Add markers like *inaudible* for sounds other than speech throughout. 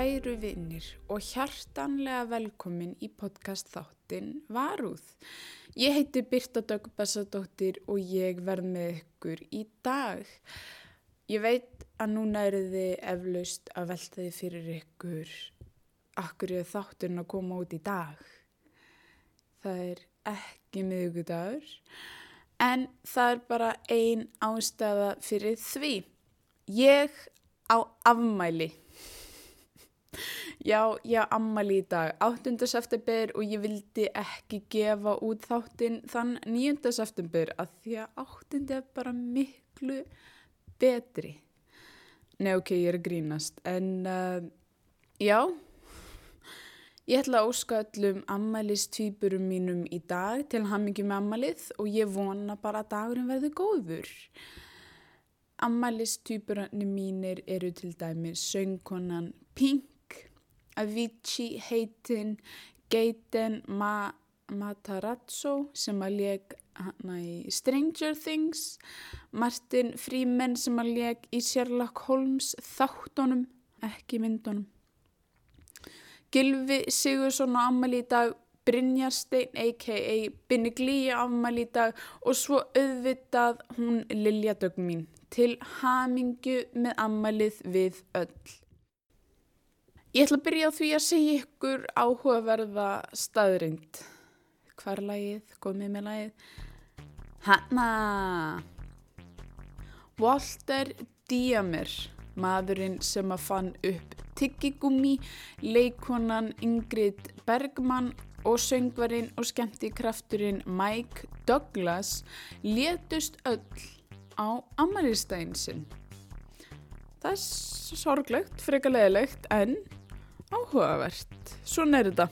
Kæru vinnir og hjartanlega velkomin í podcast þáttin Varúð. Ég heiti Birta Döggbessadóttir og ég verð með ykkur í dag. Ég veit að núna eru þið eflaust að velta þið fyrir ykkur akkur ég þátturinn að koma út í dag. Það er ekki miðugudagur en það er bara ein ástæða fyrir því. Ég á afmæli. Já, ég á afmæli í dag, 8. september og ég vildi ekki gefa út þáttinn þann 9. september að því að 8. er bara miklu betri. Nei, ok, ég er grínast, en uh, já, ég ætla að óska öllum ammælistýpurum mínum í dag til hammingi með ammælið og ég vona bara að dagurinn verði góður. Ammælistýpurarnir mínir eru til dæmi söngkonan Pink, Avicii heitin, Gaten Ma Matarazzo sem að leg hana í Stranger Things, Martin Freeman sem að leg í Sherlock Holmes þáttunum, ekki myndunum. Gilvi Sigursson á ammæli í dag, Brynjarstein a.k.a. Binni Glíi á ammæli í dag og svo auðvitað hún Lilja Dögg mín til hamingju með ammælið við öll. Ég ætla að byrja á því að segja ykkur áhugaverða staðrind. Hvar lagið? Komið með lagið. Hanna! Walter Diemer, maðurinn sem að fann upp Tyggigummi, leikonan Ingrid Bergman og söngvarinn og skemmtikrafturinn Mike Douglas letust öll á ammælistægin sinn. Það er sorglegt, freka leðilegt en áhugavert. Svona er þetta.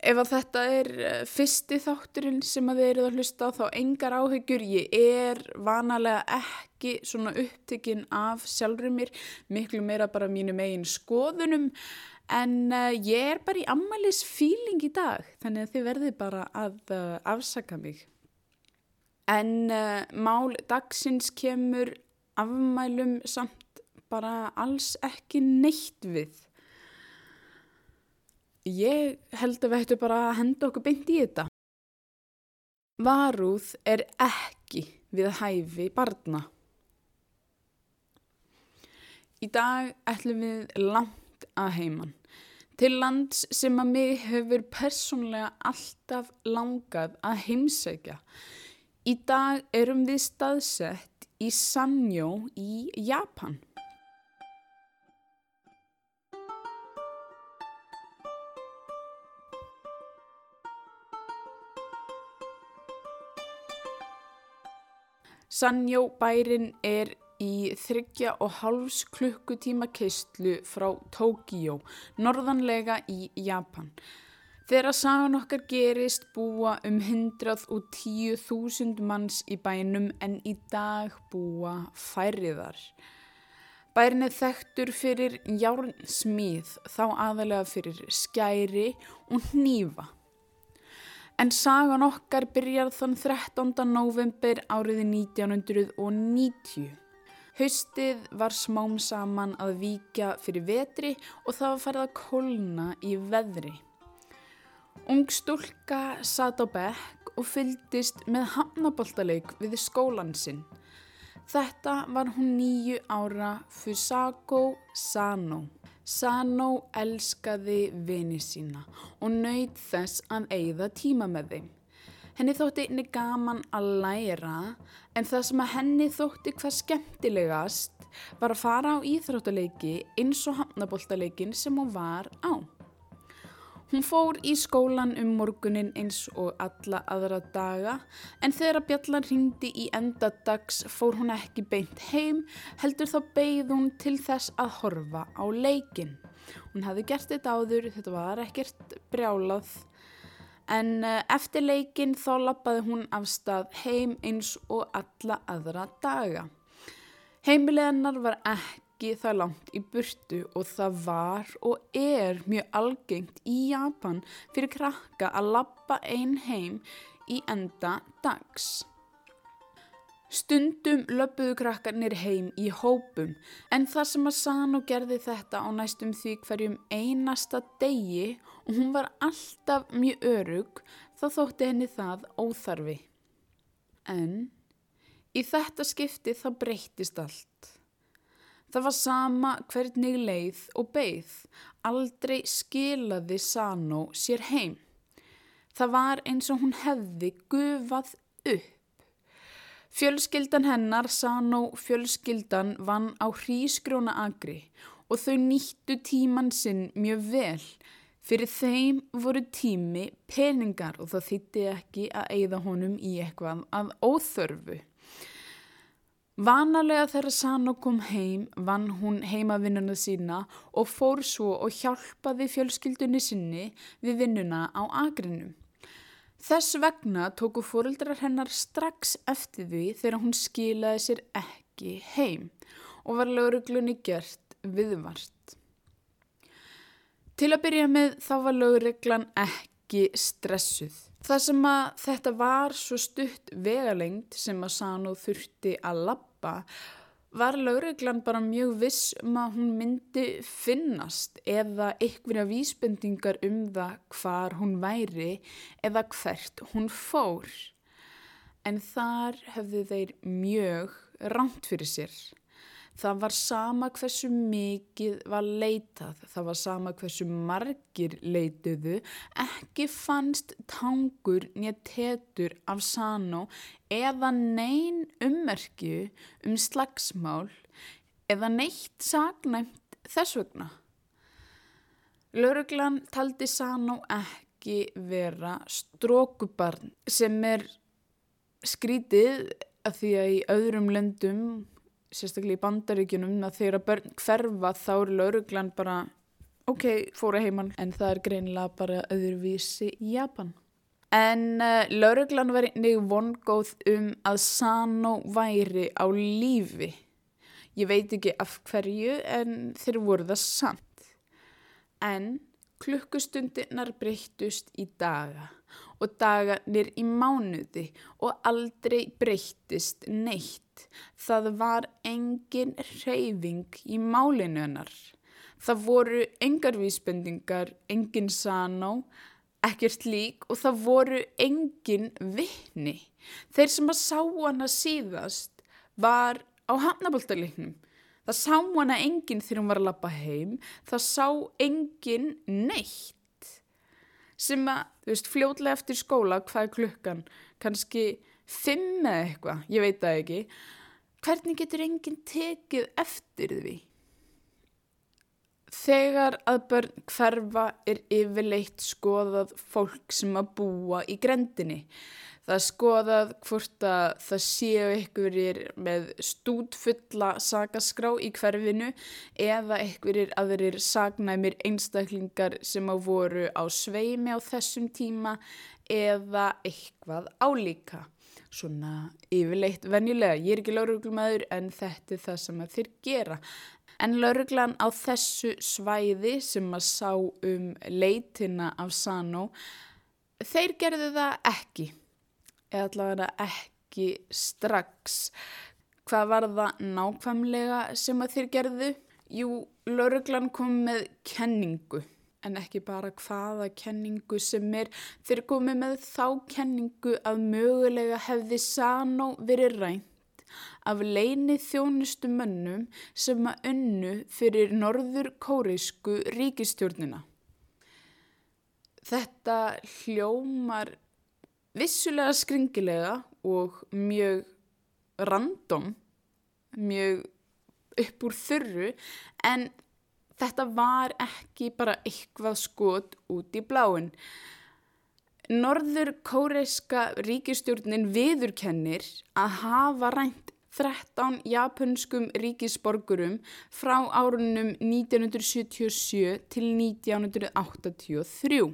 Ef að þetta er fyrsti þátturinn sem að þið eruð að hlusta á þá engar áhyggjur, ég er vanalega ekki svona upptekinn af sjálfur mér, miklu meira bara mínum eigin skoðunum en uh, ég er bara í ammælis fíling í dag þannig að þið verðið bara að uh, afsaka mig. En uh, mál dagsins kemur afmælum samt bara alls ekki neitt við. Ég held að við ættum bara að henda okkur beint í þetta. Varúð er ekki við hæfi barna. Í dag ætlum við langt að heiman. Til lands sem að mig hefur persónlega alltaf langað að heimsækja. Í dag erum við staðsett í Sanjó í Japan. Sanjó bærin er í þryggja og hálfs klukkutíma keistlu frá Tókíó, norðanlega í Japan. Þegar sagan okkar gerist búa um 110.000 manns í bænum en í dag búa færiðar. Bærin er þekktur fyrir járnsmíð, þá aðalega fyrir skæri og hnífa. En sagan okkar byrjar þann 13. november árið 1990. Haustið var smám saman að víkja fyrir vetri og það var farið að kólna í veðri. Ung stúlka sat á bekk og fyldist með hamnaboltaleik við skólan sinn. Þetta var hún nýju ára Fusako Sano. Sano elskaði vini sína og nöyð þess að eigða tíma með þeim. Henni þótti einni gaman að læra en það sem að henni þótti hvað skemmtilegast var að fara á íþróttaleiki eins og hamnaboltaleikin sem hún var á. Hún fór í skólan um morgunin eins og alla aðra daga en þegar bjallan ringdi í enda dags fór hún ekki beint heim heldur þá beigð hún til þess að horfa á leikin. Hún hafði gert þetta áður, þetta var ekkert brjálað en eftir leikin þá lappaði hún af stað heim eins og alla aðra daga. Heimileginnar var ekki ekki það langt í burtu og það var og er mjög algengt í Japan fyrir krakka að lappa einn heim í enda dags. Stundum löpuðu krakkarnir heim í hópum en þar sem að Sano gerði þetta á næstum því hverjum einasta degi og hún var alltaf mjög örug þá þótti henni það óþarfi. En í þetta skipti það breyttist allt. Það var sama hvernig leið og beigð, aldrei skilaði Sano sér heim. Það var eins og hún hefði gufað upp. Fjölskyldan hennar, Sano fjölskyldan, vann á hrísgróna agri og þau nýttu tíman sinn mjög vel. Fyrir þeim voru tími peningar og það þýtti ekki að eigða honum í eitthvað að óþörfu. Vanalega þegar Sano kom heim vann hún heimavinnuna sína og fór svo og hjálpaði fjölskyldunni sinni við vinnuna á agrinum. Þess vegna tóku fórildrar hennar strax eftir því þegar hún skilaði sér ekki heim og var lauruglunni gert viðvart. Til að byrja með þá var lauruglan ekki stressuð. Það sem að þetta var svo stutt vegalengt sem að Sano þurfti að lappa var lauruglan bara mjög viss um að hún myndi finnast eða einhverja vísbendingar um það hvar hún væri eða hvert hún fór. En þar höfðu þeir mjög ránt fyrir sér. Það var sama hversu mikið var leitað, það var sama hversu margir leituðu, ekki fannst tangur nýja tetur af Sano eða neyn ummerkju um slagsmál eða neitt sagnæmt þess vegna. Lauruglan taldi Sano ekki vera strókubarn sem er skrítið að því að í öðrum löndum sérstaklega í bandaríkunum að þegar börn hverfa þá er lauruglan bara ok, fóra heimann en það er greinilega bara öðruvísi í Japan. En uh, lauruglan var einnig vongóð um að Sano væri á lífi. Ég veit ekki af hverju en þeir voru það samt. En klukkustundirnar breyttust í daga og dagarnir í mánuði og aldrei breyttist neitt. Það var engin reyfing í málinu hennar. Það voru engar vísbendingar, engin saná, ekkert lík og það voru engin vittni. Þeir sem að sá hana síðast var á hafnaboltaleiknum. Það sá hana enginn þegar hún var að lappa heim, það sá enginn neitt sem að, þú veist, fljóðlega eftir skóla, hvað er klukkan, kannski fimm eða eitthvað, ég veit það ekki, hvernig getur enginn tekið eftir því? Þegar að börn hverfa er yfirleitt skoðað fólk sem að búa í grendinni. Það er skoðað hvort að það séu einhverjir með stútfulla sakaskrá í hverfinu eða einhverjir aðrir sagnæmir einstaklingar sem á voru á sveimi á þessum tíma eða eitthvað álíka. Svona yfirleitt venjulega. Ég er ekki lauruglumæður en þetta er það sem þeir gera. En lauruglan á þessu svæði sem að sá um leitina af Sano, þeir gerðu það ekki eða allavega ekki strax. Hvað var það nákvæmlega sem að þér gerðu? Jú, lauruglan kom með kenningu, en ekki bara hvaða kenningu sem er. Þeir komi með þá kenningu að mögulega hefði Sano verið rænt af leini þjónustu mönnum sem að önnu fyrir norður kóreisku ríkistjórnina. Þetta hljómar vissulega skringilega og mjög random, mjög upp úr þurru en þetta var ekki bara eitthvað skot út í bláin. Norður kóreiska ríkistjórnin viðurkennir að hafa rænt 13 japanskum ríkisborgurum frá árunum 1977 til 1983.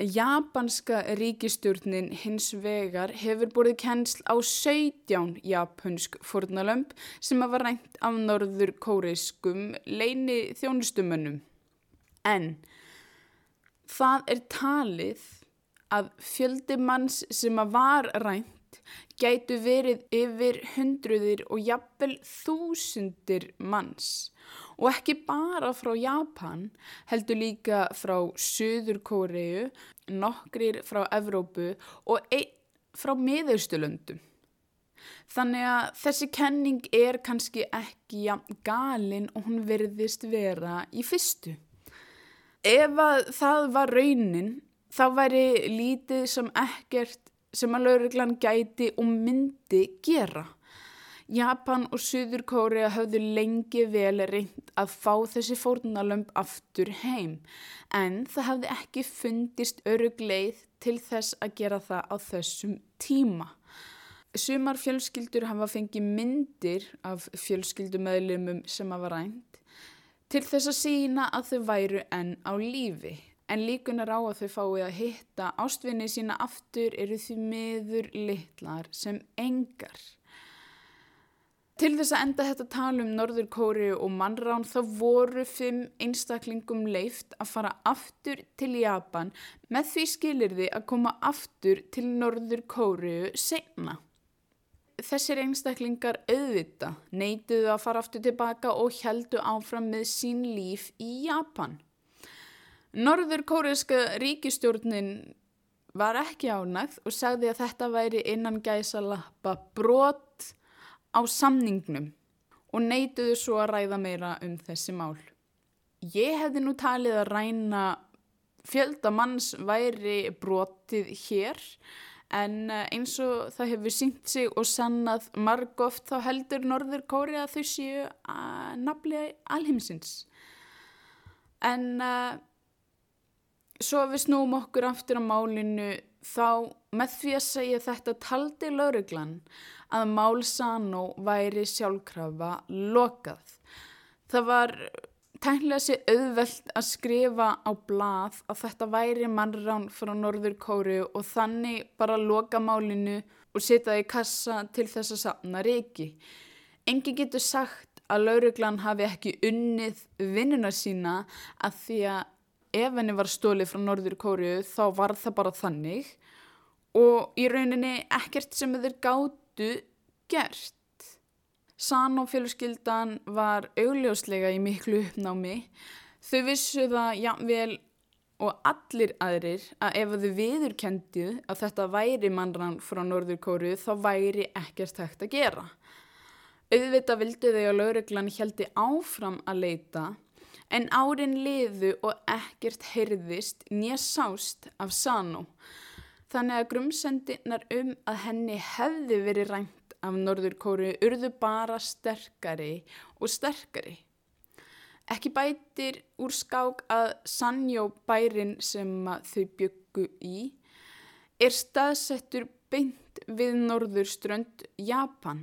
Japanska ríkistjórnin hins vegar hefur búið kennsl á 17 japansk fornalömp sem hafa rænt af norður kóreiskum leini þjónustumönnum. En það er talið að fjöldi manns sem var rænt gætu verið yfir hundruðir og jafnvel þúsundir manns og ekki bara frá Japan heldur líka frá Suður Kóriu, nokkrir frá Evrópu og einn frá miðaustulöndum. Þannig að þessi kenning er kannski ekki galin og hún verðist vera í fyrstu. Ef að það var raunin þá væri lítið sem ekkert sem að lauruglan gæti og myndi gera. Japan og Suður Kórea höfðu lengi vel reynd að fá þessi fórnalömp aftur heim en það hafði ekki fundist örugleið til þess að gera það á þessum tíma. Sumar fjölskyldur hafa fengið myndir af fjölskyldumöðlumum sem hafa rænt til þess að sína að þau væru enn á lífi. En líkunar á að þau fái að hitta ástvinni sína aftur eru því miður litlar sem engar. Til þess að enda þetta tala um Norður Kóri og mannrán þá voru fimm einstaklingum leift að fara aftur til Japan með því skilirði að koma aftur til Norður Kóri segna þessir einstaklingar auðvita neituðu að fara aftur tilbaka og heldu áfram með sín líf í Japan. Norður kóriðska ríkistjórnin var ekki ánægð og sagði að þetta væri innan gæsa lappa brot á samningnum og neituðu svo að ræða meira um þessi mál. Ég hefði nú talið að ræna fjöldamanns væri brotið hér En eh, eins og það hefur sínt sig og sannað margóft þá heldur Norður Kóri að þau séu að nafli alheimsins. En uh, svo við snúum okkur aftur á málinu þá með því að segja þetta taldi lauruglan að mál Sano væri sjálfkrafa lokað. Það var Tænlega sé auðvelt að skrifa á blað að þetta væri mannrán frá Norður Kóru og þannig bara loka málinu og setja það í kassa til þess að sapna reiki. Engi getur sagt að lauruglan hafi ekki unnið vinnuna sína að því að ef henni var stólið frá Norður Kóru þá var það bara þannig og í rauninni ekkert sem þeir gáttu gert. Sanófélagskyldan var augljóslega í miklu uppnámi. Þau vissu það jafnvel og allir aðrir að ef þau viðurkendið að þetta væri mannrann frá Norður Kóru þá væri ekkert hægt að gera. Auðvitað vildu þau að lauruglan heldi áfram að leita en árin liðu og ekkert heyrðist nýja sást af Sanó. Þannig að grumsendirnar um að henni hefði verið rænt af Norður Kóru urðu bara sterkari og sterkari. Ekki bætir úr skák að Sanjó bærin sem þau byggu í er staðsettur beint við Norður strönd Japan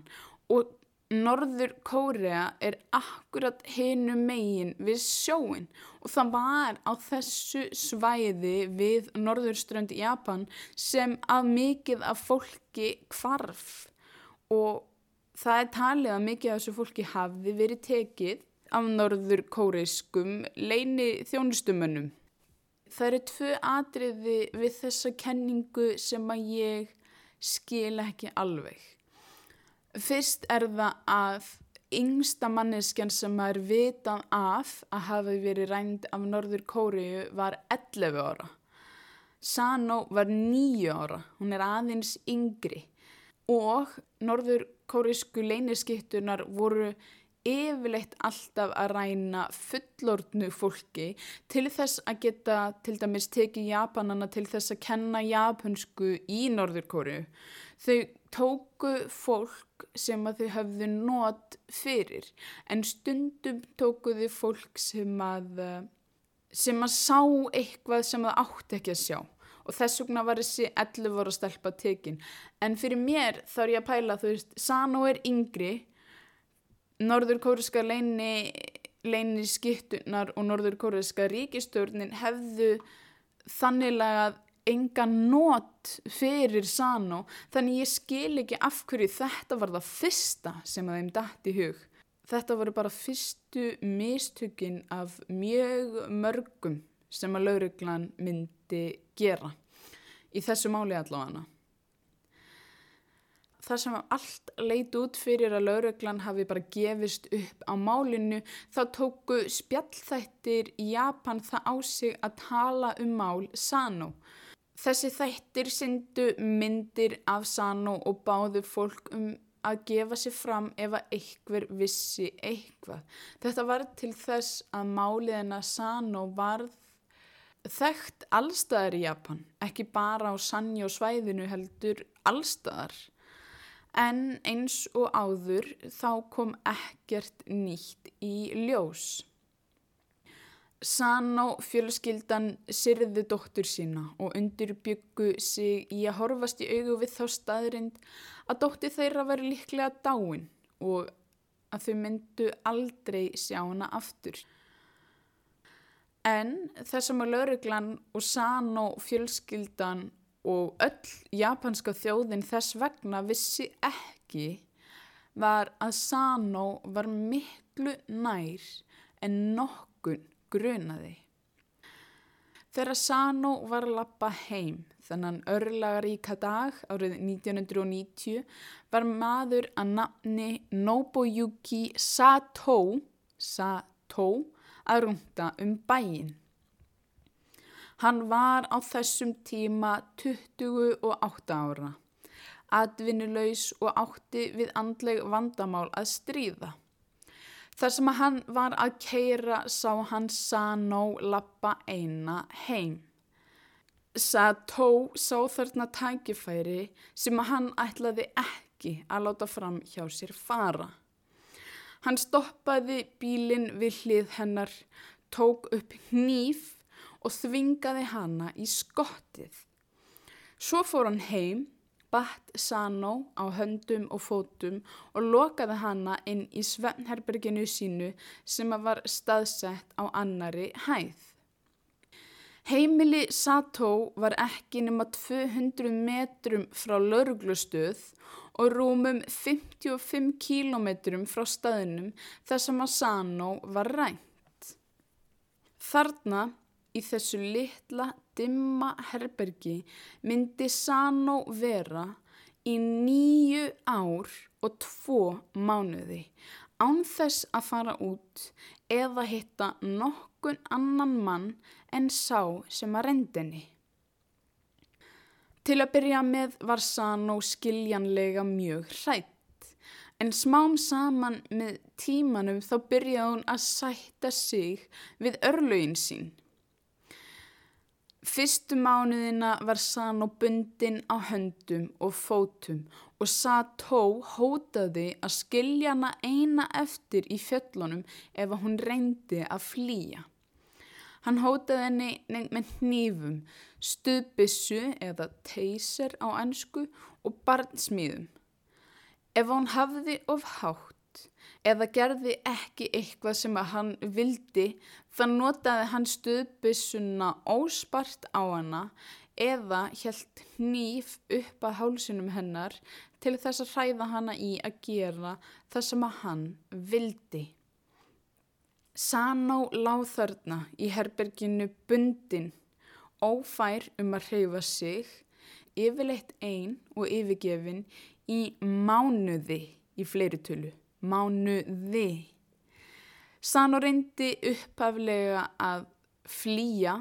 og Norður Kórea er akkurat hinu megin við sjóin og það var á þessu svæði við Norður strönd Japan sem að mikið af fólki kvarf og það er talið að mikið af þessu fólki hafi verið tekið af norður kóreiskum leini þjónustumönnum. Það eru tvö atriði við þessa kenningu sem að ég skil ekki alveg. Fyrst er það að yngsta manneskjan sem er vitað af að hafi verið rænd af norður kóriu var 11 ára. Sano var 9 ára, hún er aðeins yngri og norður kórisku leyniskittunar voru yfirleitt alltaf að ræna fullordnu fólki til þess að geta til dæmis tekið Japanana til þess að kenna japansku í Norðurkóru. Þau tóku fólk sem að þau hafðu nót fyrir en stundum tókuðu fólk sem að, sem að sá eitthvað sem það átti ekki að sjá og þess vegna var þessi 11 voru að stelpa tekin en fyrir mér þá er ég að pæla þú veist, Sano er yngri Norður kóriska leini leini skittunar og Norður kóriska ríkistörnin hefðu þanniglega enga nót fyrir Sano. Þannig ég skil ekki af hverju þetta var það fyrsta sem þeim dætt í hug. Þetta voru bara fyrstu mistökin af mjög mörgum sem að lauruglan myndi gera. Í þessu máli allavega. Þar sem allt leit út fyrir að lauruglan hafi bara gefist upp á málinu þá tóku spjallþættir í Japan það á sig að tala um mál Sano. Þessi þættir syndu myndir af Sano og báðu fólk um að gefa sér fram ef að einhver vissi eitthvað. Þetta var til þess að máliðina Sano varð þekkt allstaðar í Japan, ekki bara á Sanjo svæðinu heldur allstaðar. En eins og áður þá kom ekkert nýtt í ljós. Sano fjölskyldan syrði dóttur sína og undirbyggu sig í að horfast í augu við þá staðrind að dóttir þeirra veri líklega dáin og að þau myndu aldrei sjá hana aftur. En þessum að lauruglan og Sano fjölskyldan og öll japanska þjóðin þess vegna vissi ekki var að Sano var miklu nær en nokkun grunaði. Þegar Sano var að lappa heim þannan örlagaríka dag árið 1990 var maður að nafni Nobuyuki Sato, Sato að rúnda um bæin. Hann var á þessum tíma 28 ára, atvinnulegs og átti við andleg vandamál að stríða. Þar sem hann var að keira sá hann Sano lappa eina heim. Sato sá þarna tækifæri sem hann ætlaði ekki að láta fram hjá sér fara. Hann stoppaði bílinn við hlið hennar, tók upp hníf og þvingaði hana í skottið. Svo fór hann heim batt Sano á höndum og fótum og lokaði hana inn í svefnherberginu sínu sem var staðsett á annari hæð. Heimili Sato var ekki nema 200 metrum frá lauruglustöð og rúmum 55 kílometrum frá staðinum þar sem að Sano var rænt. Þarna í þessu litla dimma herbergi myndi Sano vera í nýju ár og tvo mánuði án þess að fara út eða hitta nokkun annan mann en sá sem að rendinni. Til að byrja með var Sano skiljanlega mjög hrætt en smám saman með tímanum þá byrjaði hún að sætta sig við örlögin sín. Fyrstu mánuðina var Sano bundin á höndum og fótum og Sato hótaði að skilja hana eina eftir í fjöllunum ef hún reyndi að flýja. Hann hótaði henni með hnífum, stuðbissu eða teyser á ennsku og barnsmíðum. Ef hún hafði of hátt eða gerði ekki eitthvað sem að hann vildi þann notaði hann stuðbissuna óspart á hana eða helt hníf upp að hálsunum hennar til þess að hræða hana í að gera það sem að hann vildi. Sano láð þarna í herberginu bundin, ófær um að hreyfa sig, yfirleitt einn og yfirgefin í mánuði í fleiritölu mánuði. Sano reyndi upphaflega að flýja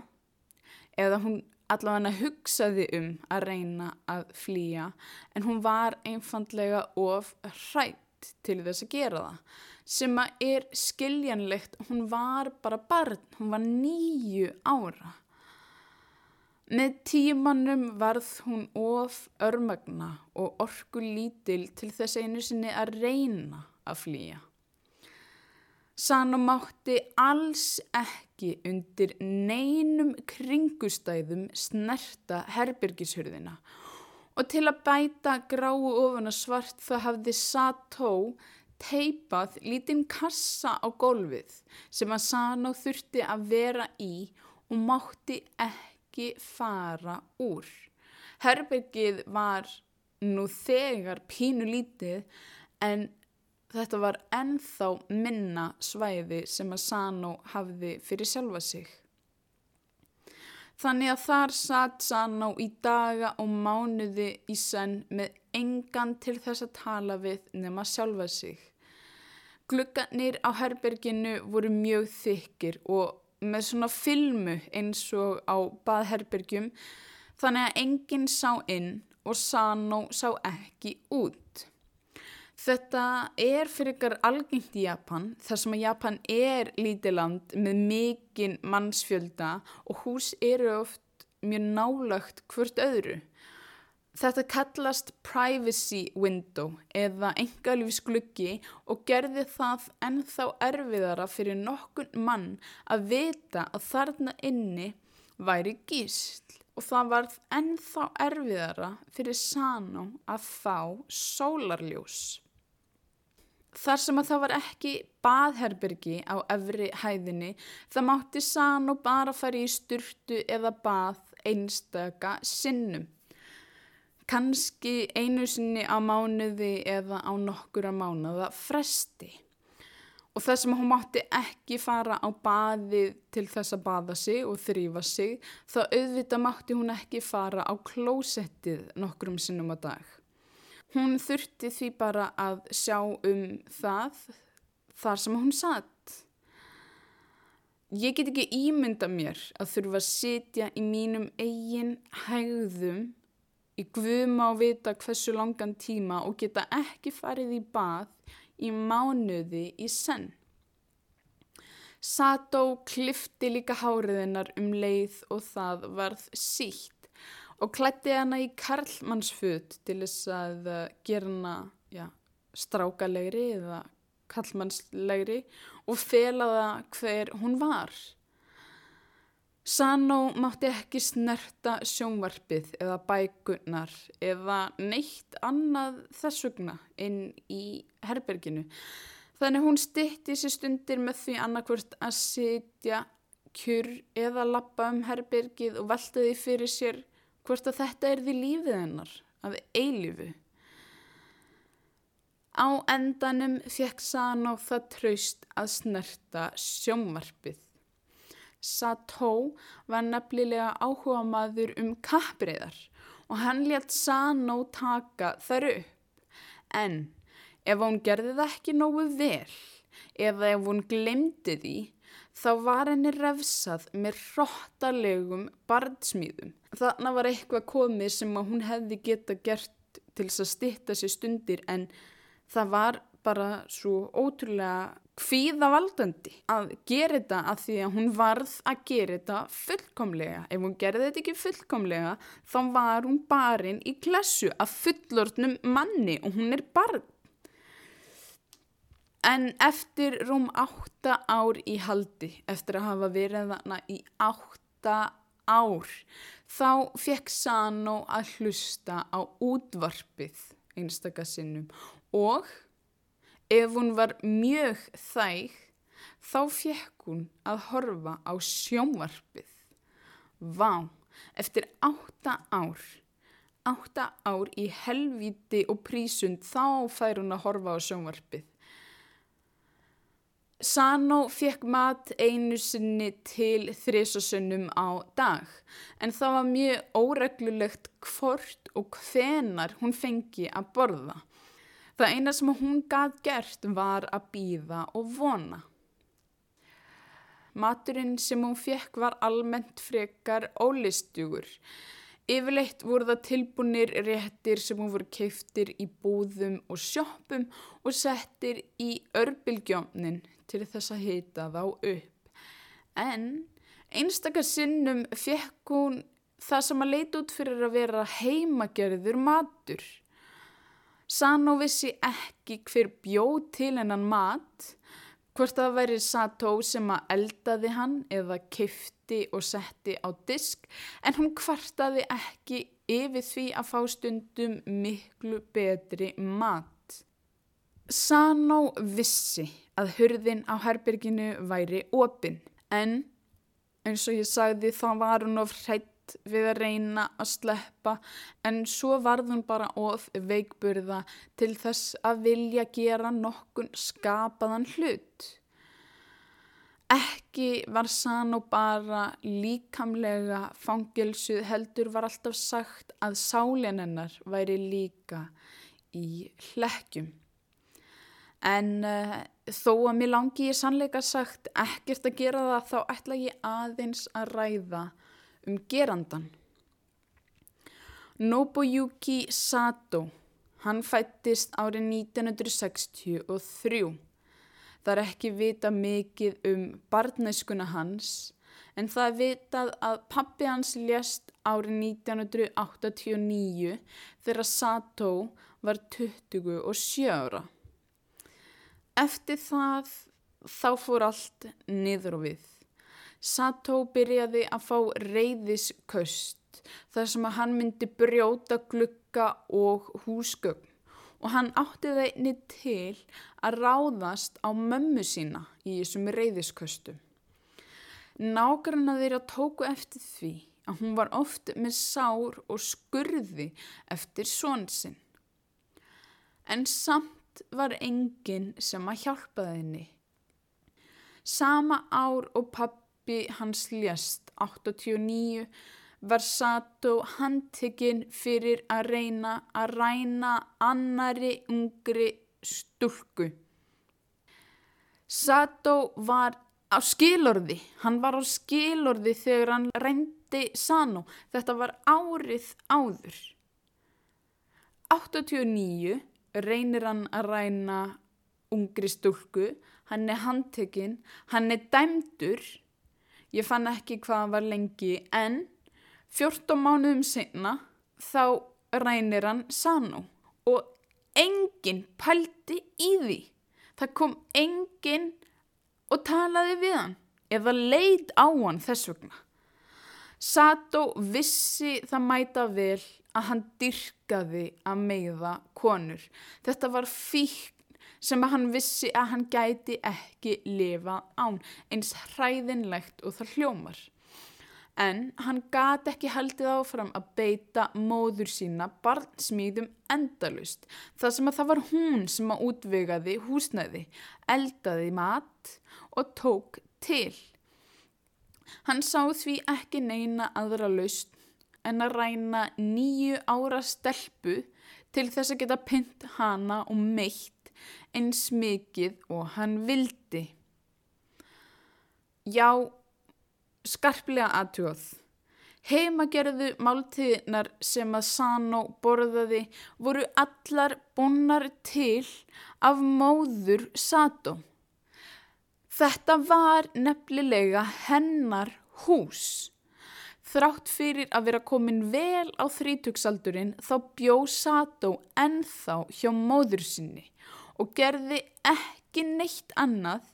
eða hún allavega hugsaði um að reyna að flýja en hún var einfandlega of hrætt til þess að gera það sem að er skiljanlegt, hún var bara barn, hún var nýju ára. Með tímanum varð hún of örmagna og orgu lítil til þess einu sinni að reyna að flýja. Sano mátti alls ekki undir neinum kringustæðum snerta herbyrgishurðina og til að bæta gráu ofan að svart það hafði Sato teipað lítinn kassa á gólfið sem að Sano þurfti að vera í og mátti ekki fara úr. Herbyrgið var nú þegar pínu lítið en Þetta var ennþá minna svæði sem að Sano hafði fyrir sjálfa sig. Þannig að þar satt Sano í daga og mánuði í senn með engan til þess að tala við nema sjálfa sig. Gluggarnir á herberginu voru mjög þykir og með svona filmu eins og á baðherbergjum þannig að enginn sá inn og Sano sá ekki út. Þetta er fyrir ykkar algengt í Japan þar sem að Japan er lítiland með mikinn mannsfjölda og hús eru oft mjög nálagt hvort öðru. Þetta kallast privacy window eða engalífsgluggi og gerði það ennþá erfiðara fyrir nokkun mann að vita að þarna inni væri gísl og það varð ennþá erfiðara fyrir Sano að fá sólarljós. Þar sem að það var ekki baðherbergi á efri hæðinni, það mátti sann og bara fara í sturtu eða bað einstaka sinnum. Kanski einu sinni á mánuði eða á nokkura mánuða fresti. Og það sem hún mátti ekki fara á baði til þess að baða sig og þrýfa sig, þá auðvita mátti hún ekki fara á klósettið nokkrum sinnum á dag. Hún þurfti því bara að sjá um það þar sem hún satt. Ég get ekki ímynda mér að þurfa að sitja í mínum eigin hægðum í guðma og vita hversu langan tíma og geta ekki farið í bað í mánuði í senn. Sato klifti líka háriðinnar um leið og það varð sítt og klætti hana í karlmannsfut til þess að uh, gera hana já, strákalegri eða karlmannslegri og felaða hver hún var. Sano mátti ekki snerta sjónvarpið eða bækunnar eða neitt annað þessugna inn í herberginu. Þannig hún stitti sér stundir með því annarkvört að sitja kjur eða lappa um herbergið og velta því fyrir sér hvort að þetta er því lífið hennar af eilifu. Á endanum fekk Sano það traust að snerta sjómarpið. Sató var nefnilega áhuga maður um kappriðar og hann létt Sano taka þar upp. En ef hún gerði það ekki nógu vel eða ef hún glemdi því þá var henni refsað með hróttalegum barnsmýðum. Þannig var eitthvað komið sem hún hefði geta gert til þess að stitta sér stundir en það var bara svo ótrúlega hvíðavaldandi að gera þetta að því að hún varð að gera þetta fullkomlega. Ef hún gerði þetta ekki fullkomlega þá var hún barinn í klassu af fullortnum manni og hún er barn. En eftir rúm átta ár í haldi, eftir að hafa verið þarna í átta ár, þá fekk Sano að hlusta á útvarpið einstakasinnum og ef hún var mjög þæg, þá fekk hún að horfa á sjónvarpið. Vá, eftir átta ár, átta ár í helviti og prísund þá fær hún að horfa á sjónvarpið. Sano fekk mat einu sinni til þrísasunnum á dag en það var mjög óreglulegt hvort og hvenar hún fengi að borða. Það eina sem hún gaf gert var að býða og vona. Maturinn sem hún fekk var almennt frekar ólistugur. Yfirleitt voru það tilbúinir réttir sem hún voru keiftir í búðum og sjóppum og settir í örbylgjómnin til þess að hita þá upp. En einstakar sinnum fekk hún það sem að leita út fyrir að vera heimagerður matur. Sano vissi ekki hver bjóð til hennan mat, hvort það væri Sato sem að eldaði hann eða kifti og setti á disk, en hún kvartaði ekki yfir því að fá stundum miklu betri mat. Sano vissi að hurðin á herbyrginu væri opinn en eins og ég sagði þá var hún of hrætt við að reyna að sleppa en svo varð hún bara of veikburða til þess að vilja gera nokkun skapaðan hlut. Ekki var Sano bara líkamlega fangilsuð heldur var alltaf sagt að sálinn hennar væri líka í hlekkjum. En uh, þó að mér langi ég sannleika sagt ekkert að gera það þá ætla ég aðeins að ræða um gerandan. Nobuyuki Sato, hann fættist árið 1963. Það er ekki vita mikið um barnæskuna hans en það er vitað að pappi hans lést árið 1989 þegar Sato var 27 ára. Eftir það þá fór allt niður og við. Sato byrjaði að fá reyðisköst þar sem að hann myndi brjóta glukka og húsgögn og hann átti það einni til að ráðast á mömmu sína í þessum reyðisköstum. Nágranna þeirra tóku eftir því að hún var oft með sár og skurði eftir svonsinn. En samt var enginn sem að hjálpaði henni. Sama ár og pappi hans lést 89 var Sato handtekinn fyrir að reyna að ræna annari ungri stúlku. Sato var á skilorði, hann var á skilorði þegar hann reyndi Sano, þetta var árið áður. 89 reynir hann að ræna ungri stúlku, hann er handtekinn, hann er dæmdur, ég fann ekki hvað hann var lengi. En 14 mánuðum sinna þá rænir hann Sano. Og enginn pældi í því. Það kom enginn og talaði við hann. Eða leid á hann þess vegna. Sato vissi það mæta vel að hann dyrkaði að meiða konur. Þetta var fíkn sem að hann vissi að hann gæti ekki lifa án eins hræðinlegt og það hljómar en hann gati ekki haldið áfram að beita móður sína barnsmýðum endalust þar sem að það var hún sem að útvegaði húsnæði, eldaði mat og tók til. Hann sá því ekki neina aðra laust en að ræna nýju ára stelpu til þess að geta pynt hana og meitt eins mikið og hann vildi. Já, skarplega aðtjóð. Heimagerðu máltíðnar sem að Sano borðaði voru allar bonnar til af móður Sato. Þetta var nefnilega hennar hús. Þrátt fyrir að vera komin vel á þrítugsaldurinn þá bjó Sato ennþá hjá móður sinni og gerði ekki neitt annað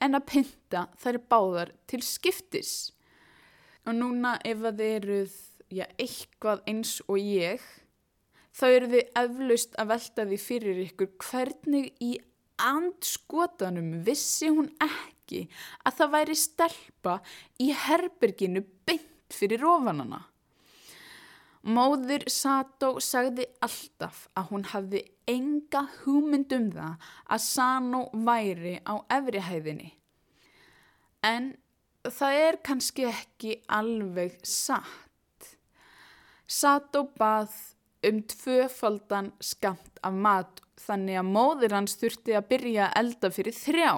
en að pynta þær báðar til skiptis. Og núna ef að þið eruð já, eitthvað eins og ég, þá eru þið eflaust að velta því fyrir ykkur hvernig í andskotanum vissi hún ekki að það væri stelpa í herberginu beint fyrir ofanana. Móður Sato sagði alltaf að hún hafði enga hugmynd um það að Sano væri á efrihæðinni. En það er kannski ekki alveg satt. Og bað um tvöfaldan skamt af mat þannig að móður hans þurfti að byrja að elda fyrir þrjá.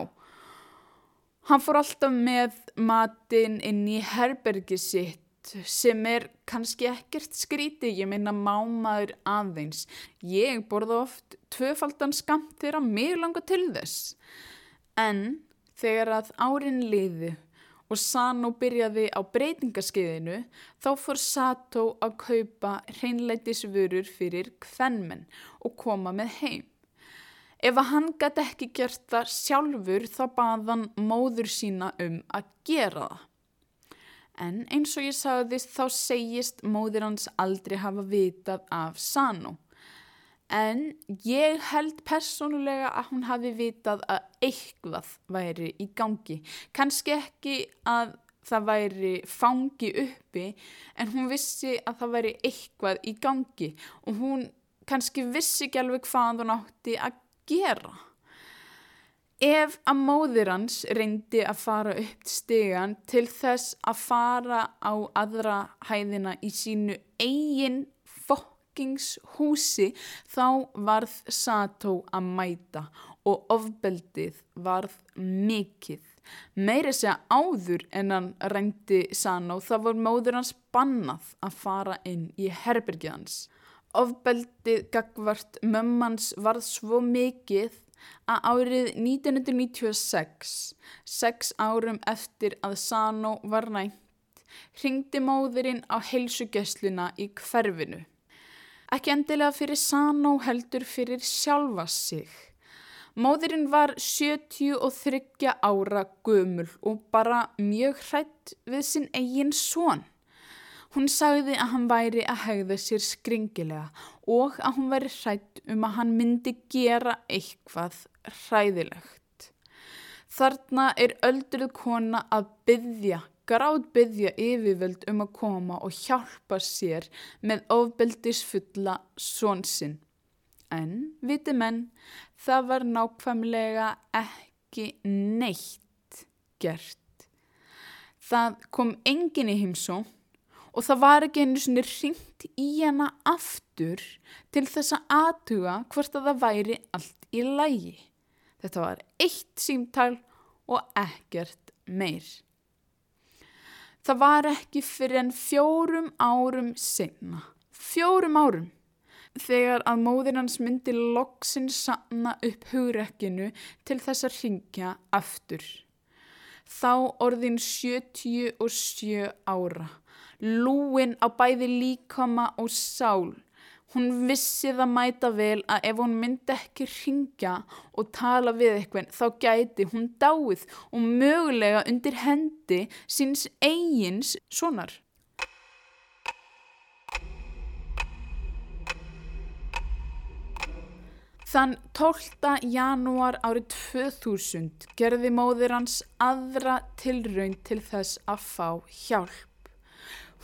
Hann fór alltaf með matin inn í herbergi sitt sem er kannski ekkert skríti, ég minna mámaður aðeins. Ég borða oft tvöfaldan skamt þegar mér langar til þess. En þegar að árin liðu og Sano byrjaði á breytingaskeiðinu þá fór Sato að kaupa hreinleitisvörur fyrir kvennmenn og koma með heim. Ef að hann gæti ekki gert það sjálfur þá baðan móður sína um að gera það. En eins og ég sagðist þá segist móður hans aldrei hafa vitað af Sano. En ég held persónulega að hún hafi vitað að eitthvað væri í gangi. Kanski ekki að það væri fangi uppi en hún vissi að það væri eitthvað í gangi og hún kannski vissi ekki alveg hvað hún átti að gera. ef að móðir hans reyndi að fara upp stegan til þess að fara á aðra hæðina í sínu eigin fokkingshúsi þá varð Sato að mæta og ofbeldið varð mikið. Meiri segja áður en hann reyndi Sano þá var móður hans bannað að fara inn í herbergið hans. Ofbeldið gagvart mömmans varð svo mikið að árið 1996, sex árum eftir að Sano var rænt, ringdi móðurinn á heilsugessluna í hverfinu. Ekki endilega fyrir Sano heldur fyrir sjálfa sig. Móðurinn var 73 ára gömul og bara mjög hrætt við sinn eigin són. Hún sagði að hann væri að hegða sér skringilega og að hún væri hrætt um að hann myndi gera eitthvað hræðilegt. Þarna er öldruð kona að byggja, gráð byggja yfirvöld um að koma og hjálpa sér með ofbeldisfulla svonsinn. En, viti menn, það var nákvæmlega ekki neitt gert. Það kom engin í heimsó og það var ekki einu svona ringt í hana aftur til þess að aðtuga hvort að það væri allt í lægi. Þetta var eitt símtál og ekkert meir. Það var ekki fyrir en fjórum árum senna, fjórum árum, þegar að móðir hans myndi loksin sanna upp hugrekkinu til þess að ringja aftur. Þá orðin 77 ára lúin á bæði líkama og sál. Hún vissi það mæta vel að ef hún myndi ekki ringja og tala við eitthvað þá gæti hún dáið og mögulega undir hendi síns eigins sonar. Þann 12. janúar árið 2000 gerði móðir hans aðra tilraun til þess að fá hjálp.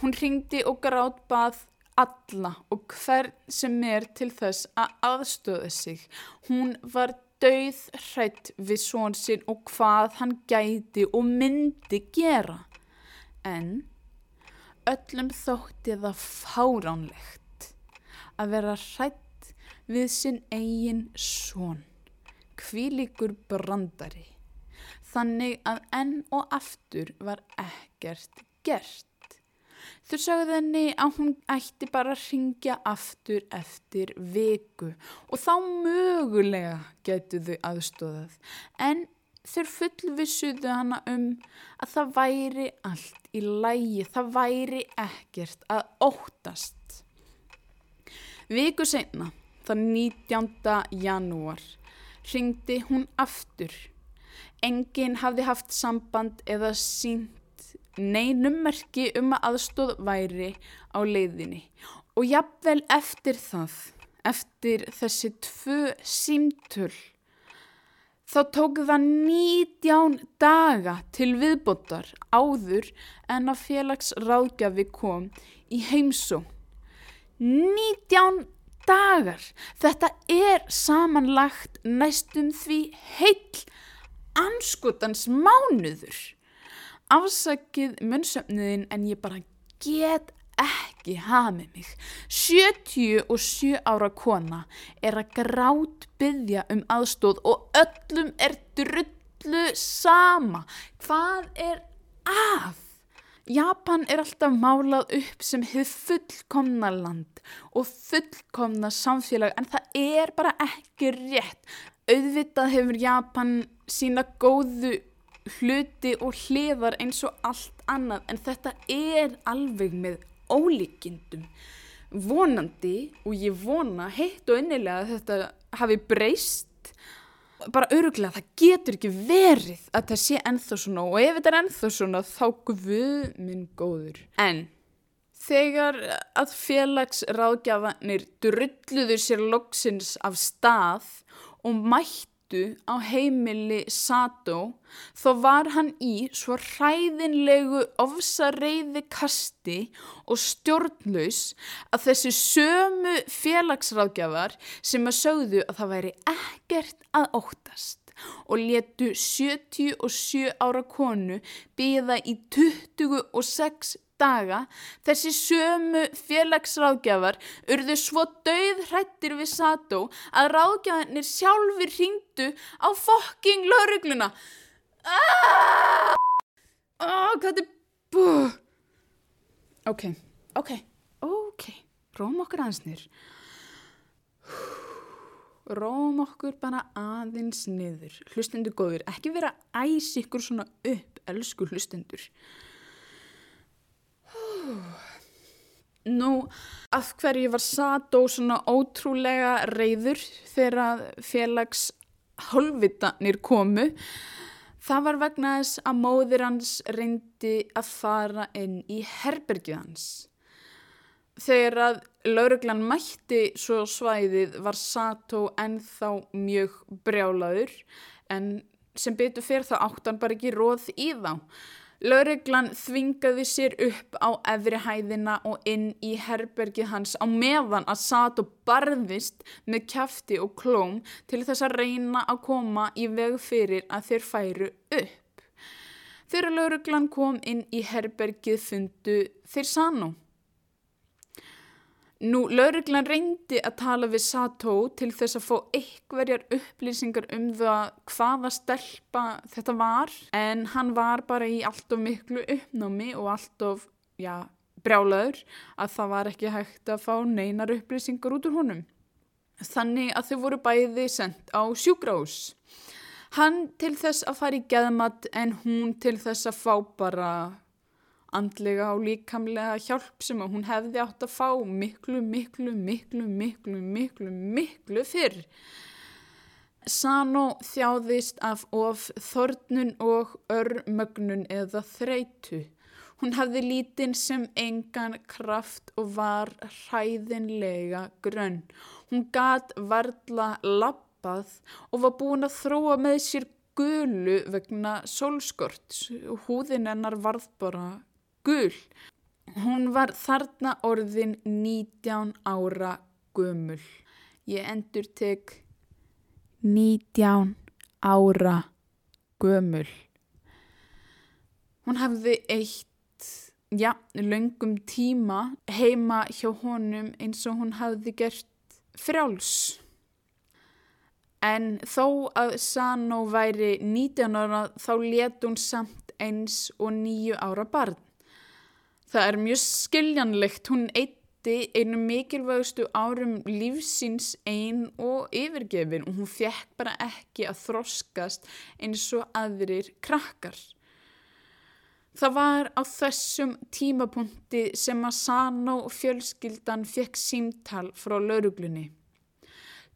Hún ringdi og grátt bað alla og hvern sem er til þess að aðstöða sig. Hún var dauð hrætt við són sinn og hvað hann gæti og myndi gera. En öllum þótti það fáránlegt að vera hrætt við sinn eigin són, kvílikur brandari. Þannig að enn og aftur var ekkert gert. Þau sagði henni að hún ætti bara að ringja aftur eftir viku og þá mögulega getu þau aðstóðað. En þau fullvissuðu hana um að það væri allt í lægi, það væri ekkert að óttast. Viku senna, þann 19. janúar, ringdi hún aftur. Engin hafði haft samband eða sínt neinummerki um að aðstóð væri á leiðinni og jafnvel eftir það, eftir þessi tvö símtöl, þá tók það 19 daga til viðbótar áður en að félagsráðgjafi kom í heimsó. 19 dagar! Þetta er samanlagt næstum því heil anskotans mánuður afsakið munnsöfniðin en ég bara get ekki hafa með mig. 77 ára kona er að grátt byggja um aðstóð og öllum er drullu sama. Hvað er að? Japan er alltaf málað upp sem hefur fullkomna land og fullkomna samfélag en það er bara ekki rétt. Auðvitað hefur Japan sína góðu hluti og hliðar eins og allt annað en þetta er alveg með ólíkindum. Vonandi og ég vona heitt og innilega að þetta hafi breyst bara öruglega það getur ekki verið að það sé enþá svona og ef þetta er enþá svona þá guð minn góður. En þegar að félagsráðgjafanir drulluður sér loksins af stað og mætt á heimili Sato þó var hann í svo hræðinlegu ofsareiði kasti og stjórnlaus að þessi sömu félagsráðgjafar sem að sögðu að það væri ekkert að óttast og letu 77 ára konu býða í 26 daga þessi sömu félagsráðgjafar urðu svo döð hrættir við Sato að ráðgjafanir sjálfur ringdu á fokking laurugluna aaaah oh, hvað er bú ok, ok, ok. Róm okkur aðeins nýr róm okkur bara aðeins niður. Hlustendur góður, ekki vera æs ykkur svona upp, elsku hlustendur Nú, af hverju var Sato svona ótrúlega reyður þegar félags hálfvitanir komu? Það var vegna þess að móðir hans reyndi að fara inn í herbergið hans. Þegar að lauruglan mætti svo svæðið var Sato ennþá mjög brjálaður en sem betur fyrir það áttan bara ekki róð í þá. Laureglan þvingaði sér upp á efri hæðina og inn í herbergið hans á meðan að satt og barðist með kæfti og klóm til þess að reyna að koma í veg fyrir að þeir færu upp. Þegar laureglan kom inn í herbergið fundu þeir sanu. Nú, lauruglan reyndi að tala við Sato til þess að fá eitthverjar upplýsingar um það hvaða stelpa þetta var en hann var bara í allt of miklu uppnámi og allt of, já, brjálaður að það var ekki hægt að fá neinar upplýsingar út úr honum. Þannig að þau voru bæði sendt á sjúgrás. Hann til þess að fara í geðmat en hún til þess að fá bara andlega og líkamlega hjálp sem að hún hefði átt að fá miklu, miklu, miklu, miklu, miklu, miklu fyrr. Sano þjáðist af of þornun og örmögnun eða þreitu. Hún hafði lítinn sem engan kraft og var hræðinlega grönn. Hún gat varla lappað og var búin að þróa með sér gulu vegna sólskort. Húðin hennar varð bara gul. Hún var þarna orðin 19 ára gömul. Ég endur tek 19 ára gömul. Hún hafði eitt, já, löngum tíma heima hjá honum eins og hún hafði gert frjáls. En þó að Sano væri 19 ára þá let hún samt eins og nýju ára barn. Það er mjög skiljanlegt, hún eitti einu mikilvægustu árum lífsins einn og yfirgefin og hún fekk bara ekki að þroskast eins og aðrir krakkar. Það var á þessum tímapunkti sem að Sano fjölskyldan fekk símtal frá lauruglunni.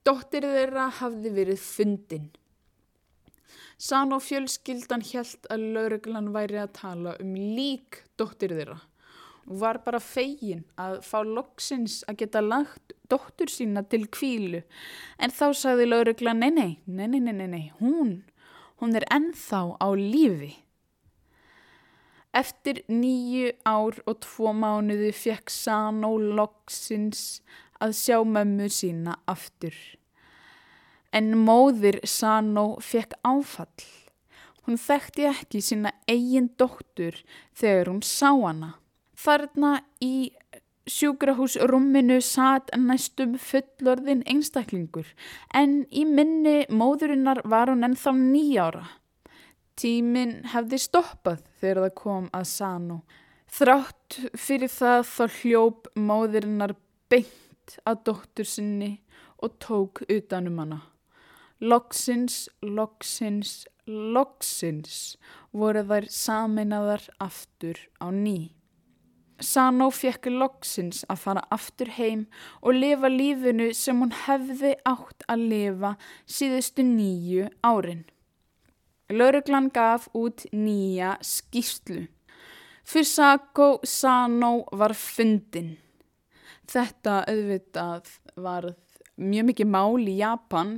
Dóttir þeirra hafði verið fundin. Sano fjölskyldan helt að lauruglan væri að tala um lík dóttir þeirra var bara fegin að fá loksins að geta lagt dóttur sína til kvílu en þá sagði laurugla nei, nei, nei, nei, nei, nei, hún, hún er ennþá á lífi. Eftir nýju ár og tvo mánuði fekk Sano loksins að sjá mömmu sína aftur. En móðir Sano fekk áfall. Hún þekkti ekki sína eigin dóttur þegar hún sá hana. Þarna í sjúkrahúsrúminu satt næstum fullorðin einstaklingur en í minni móðurinnar var hún ennþá nýjára. Tíminn hefði stoppað þegar það kom að Sano. Þrátt fyrir það þá hljóp móðurinnar beint að dóttur sinni og tók utanum hana. Loksins, loksins, loksins voru þær saminaðar aftur á ný. Sano fekk loksins að fara aftur heim og lifa lífinu sem hún hefði átt að lifa síðustu nýju árin. Lauruglan gaf út nýja skýrslu. Fusako Sano var fundin. Þetta auðvitað var mjög mikið mál í Japan.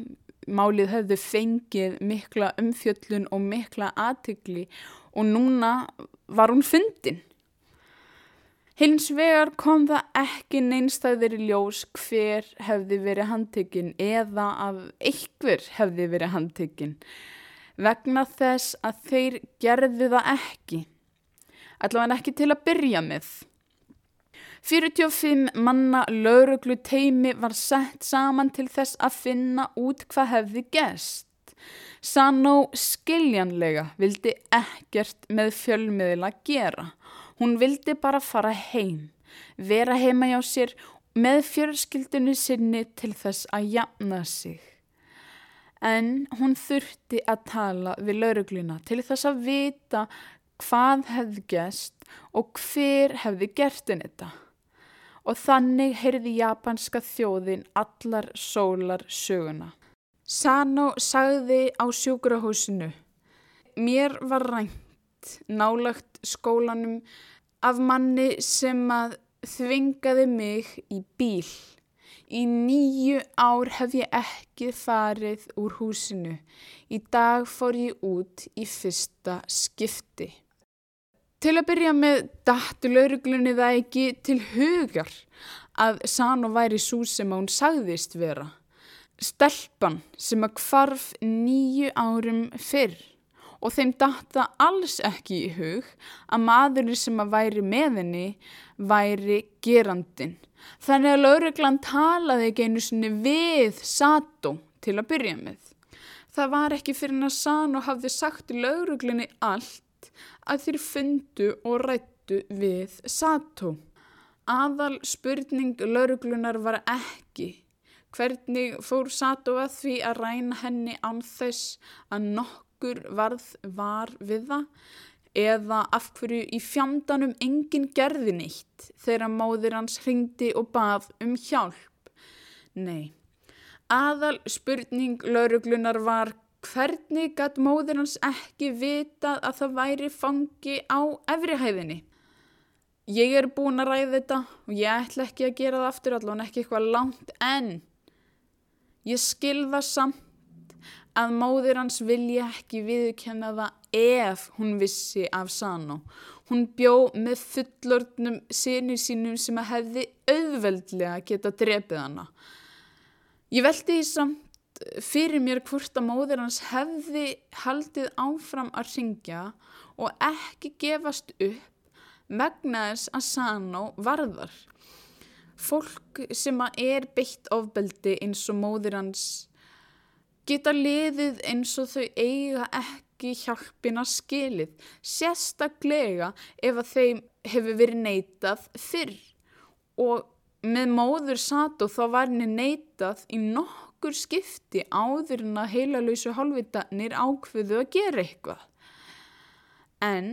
Málið hefði fengið mikla umfjöllun og mikla aðtykli og núna var hún fundin. Hins vegar kom það ekki neinstæðir í ljós hver hefði verið handtekinn eða að einhver hefði verið handtekinn. vegna þess að þeir gerðu það ekki. Allavega ekki til að byrja með. 45 manna lauruglu teimi var sett saman til þess að finna út hvað hefði gest. Sanó skiljanlega vildi ekkert með fjölmiðla gera. Hún vildi bara fara heim, vera heima hjá sér með fjölskyldinu sinni til þess að jafna sig. En hún þurfti að tala við laurugluna til þess að vita hvað hefði gest og hver hefði gert henni þetta. Og þannig heyrði japanska þjóðin allar sólar söguna. Sano sagði á sjúkrahúsinu, mér var rænt nálagt skólanum af manni sem að þvingaði mig í bíl. Í nýju ár hef ég ekki farið úr húsinu. Í dag fór ég út í fyrsta skipti. Til að byrja með dættu lauruglunni það ekki til hugar að Sano væri svo sem hún sagðist vera stelpan sem að kvarf nýju árum fyrr og þeim datta alls ekki í hug að maðurinn sem að væri með henni væri gerandin. Þannig að lauruglan talaði ekki einu sinni við Sato til að byrja með. Það var ekki fyrir að Sano hafði sagt lauruglunni allt að þeir fundu og rættu við Sato. Aðal spurning lauruglunar var ekki Hvernig fór Sato að því að ræna henni án þess að nokkur varð var við það eða af hverju í fjandanum enginn gerði nýtt þegar móðir hans hringdi og bað um hjálp? Nei, aðal spurning lauruglunar var hvernig gætt móðir hans ekki vitað að það væri fangi á efrihæðinni? Ég er búin að ræða þetta og ég ætla ekki að gera það aftur allavega ekki eitthvað langt enn. Ég skilða samt að móðir hans vilja ekki viðkenna það ef hún vissi af Sano. Hún bjó með fullordnum sinni sínum sem að hefði auðveldlega geta drefið hana. Ég veldi því samt fyrir mér hvort að móðir hans hefði haldið áfram að ringja og ekki gefast upp vegna þess að Sano varðar fólk sem er beitt ofbeldi eins og móðir hans geta liðið eins og þau eiga ekki hjálpina skilið, sérstaklega ef að þeim hefur verið neitað fyrr og með móður satt og þá var henni neitað í nokkur skipti áður en að heilalöysu hálfvitanir ákveðu að gera eitthvað. En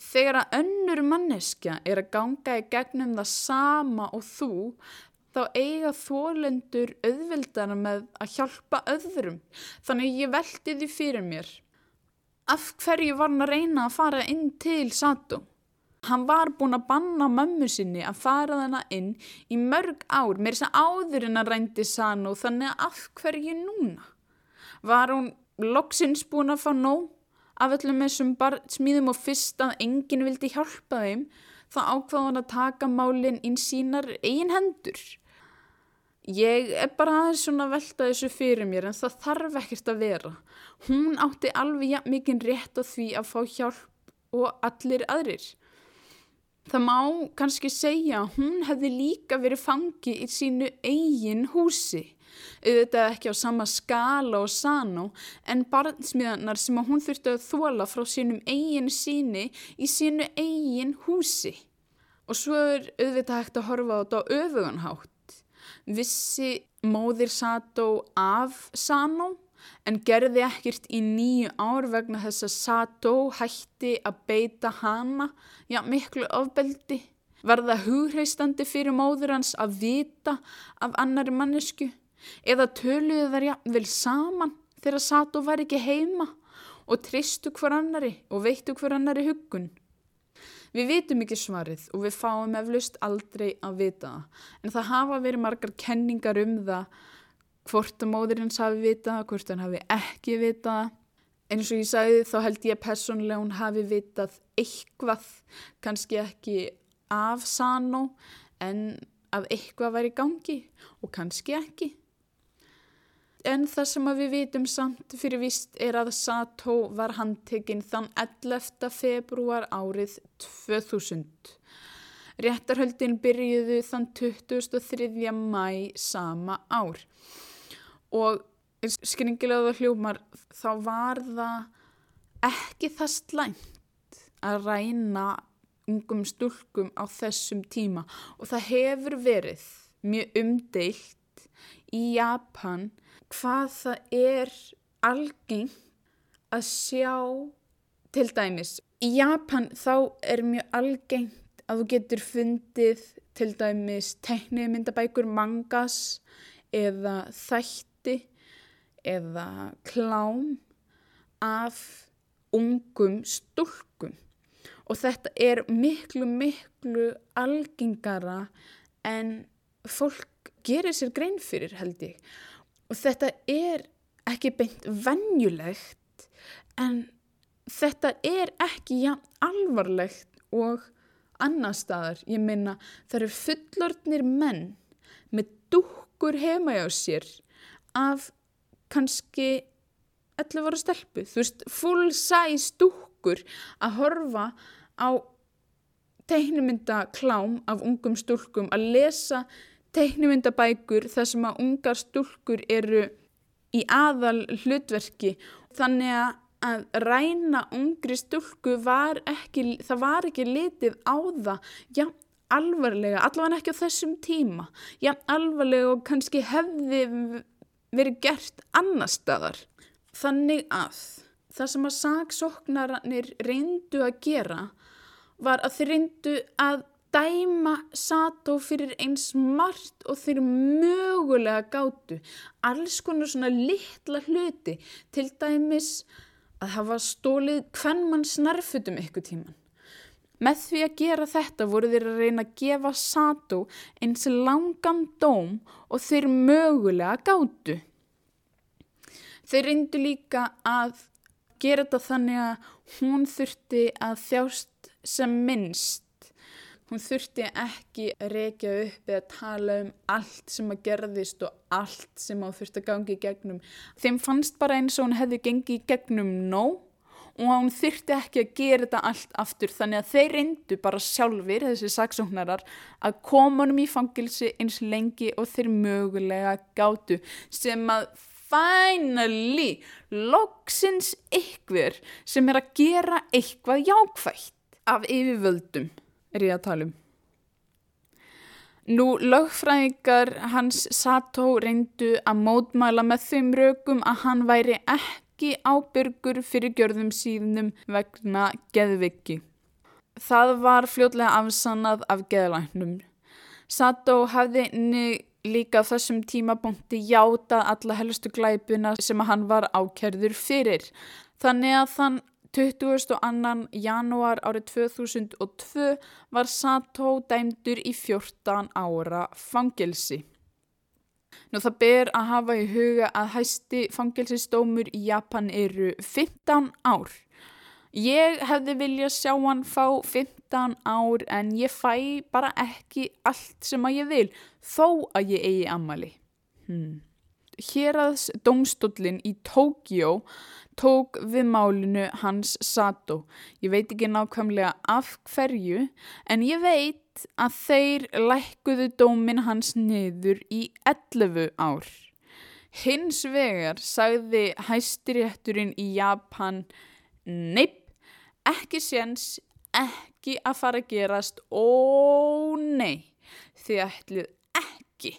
þegar að önnur manneskja er að ganga í gegnum það sama og þú þá eiga þólendur auðvildana með að hjálpa öðrum. Þannig ég veldi því fyrir mér. Af hverju var hann að reyna að fara inn til Sato? Hann var búin að banna mömmu sinni að fara þarna inn í mörg ár, mér sem áður en að reyndi Sano, þannig að af hverju núna? Var hún loksins búin að fá nóg? af öllum þessum smíðum og fyrst að enginn vildi hjálpa þeim þá ákvaða hann að taka málinn inn sínar eigin hendur. Ég er bara aðeins svona að velta þessu fyrir mér en það þarf ekkert að vera. Hún átti alveg ja, mikinn rétt á því að fá hjálp og allir aðrir. Það má kannski segja að hún hefði líka verið fangi í sínu eigin húsi auðvitað ekki á sama skala og sano en barnsmiðanar sem að hún þurfti að þóla frá sínum eigin síni í sínu eigin húsi. Og svo er auðvitað hægt að horfa á þetta á öfuganhátt. Vissi móðir Sato af Sano en gerði ekkert í nýju ár vegna þess að Sato hætti að beita hana, já miklu ofbeldi. Var það hugreistandi fyrir móður hans að vita af annari mannesku? Eða töluðu þær jafnvel saman þegar Sato var ekki heima og tristu hver annari og veittu hver annari huggun. Við vitum ekki svarið og við fáum eflaust aldrei að vita það. En það hafa verið margar kenningar um það hvort að móðurins hafi vitað, hvort hann hafi ekki vitað. Eins og ég sagði þá held ég personlega hún hafi vitað eitthvað, kannski ekki af Sano en að eitthvað væri gangi og kannski ekki. En það sem við vitum samt fyrir vist er að Sato var handtekinn þann 11. februar árið 2000. Réttarhöldin byrjuðu þann 23. mæ sama ár og skringilega hljómar þá var það ekki það slæmt að ræna ungum stúlkum á þessum tíma og það hefur verið mjög umdeilt í Japan hvað það er algeng að sjá til dæmis. Í Japan þá er mjög algengt að þú getur fundið til dæmis teknimyndabækur mangas eða þætti eða klám af ungum stúlkum og þetta er miklu miklu algengara en fólk gerir sér grein fyrir held ég og þetta er ekki beint vennjulegt en þetta er ekki ja, alvarlegt og annar staðar, ég minna það eru fullordnir menn með dúkkur heima hjá sér af kannski 11 ára stelpu, þú veist full size dúkkur að horfa á teiknumyndaklám af ungum stúlkum að lesa teiknumyndabækur þar sem að ungar stúlkur eru í aðal hlutverki þannig að ræna ungri stúlku var ekki, það var ekki litið á það, já alvarlega, allavega ekki á þessum tíma, já alvarlega og kannski hefði verið gert annar staðar. Þannig að það sem að saksóknarnir reyndu að gera var að þeir reyndu að dæma Sato fyrir eins margt og þeir mögulega gátu. Alls konar svona litla hluti til dæmis að hafa stólið hvern mann snarfutum ykkur tíman. Með því að gera þetta voru þeir að reyna að gefa Sato eins langan dóm og þeir mögulega gátu. Þeir reyndu líka að gera þetta þannig að hún þurfti að þjást sem minnst. Hún þurfti ekki að reykja upp eða tala um allt sem að gerðist og allt sem að þurfti að gangi í gegnum. Þeim fannst bara eins og hún hefði gengið í gegnum nóg og hún þurfti ekki að gera þetta allt aftur. Þannig að þeir reyndu bara sjálfur, þessi saksóknarar, að koma honum í fangilsi eins lengi og þeir mögulega gátu. Sem að finally loksins ykkur sem er að gera eitthvað jákvægt af yfirvöldum er ég að tala um. Nú lögfræðingar hans Sato reyndu að mótmæla með þeim rökum að hann væri ekki ábyrgur fyrir gjörðum síðnum vegna geðviki. Það var fljótlega afsannað af geðlæknum. Sato hafði líka á þessum tímapunkti játa alla helstu glæpuna sem hann var ákerður fyrir. Þannig að þann 22. janúar árið 2002 var Sato dæmdur í 14 ára fangilsi. Nú það ber að hafa í huga að hæsti fangilsistómur í Japan eru 15 ár. Ég hefði viljað sjá hann fá 15 ár en ég fæ bara ekki allt sem að ég vil þó að ég eigi ammali. Hmm. Hér aðs domstollin í Tókjó tók við málinu hans Sato. Ég veit ekki nákvæmlega af hverju en ég veit að þeir lækkuðu dómin hans niður í 11 ár. Hins vegar sagði hæstirétturinn í Japan Neip, ekki séns, ekki að fara að gerast, ó nei, þið ætlið ekki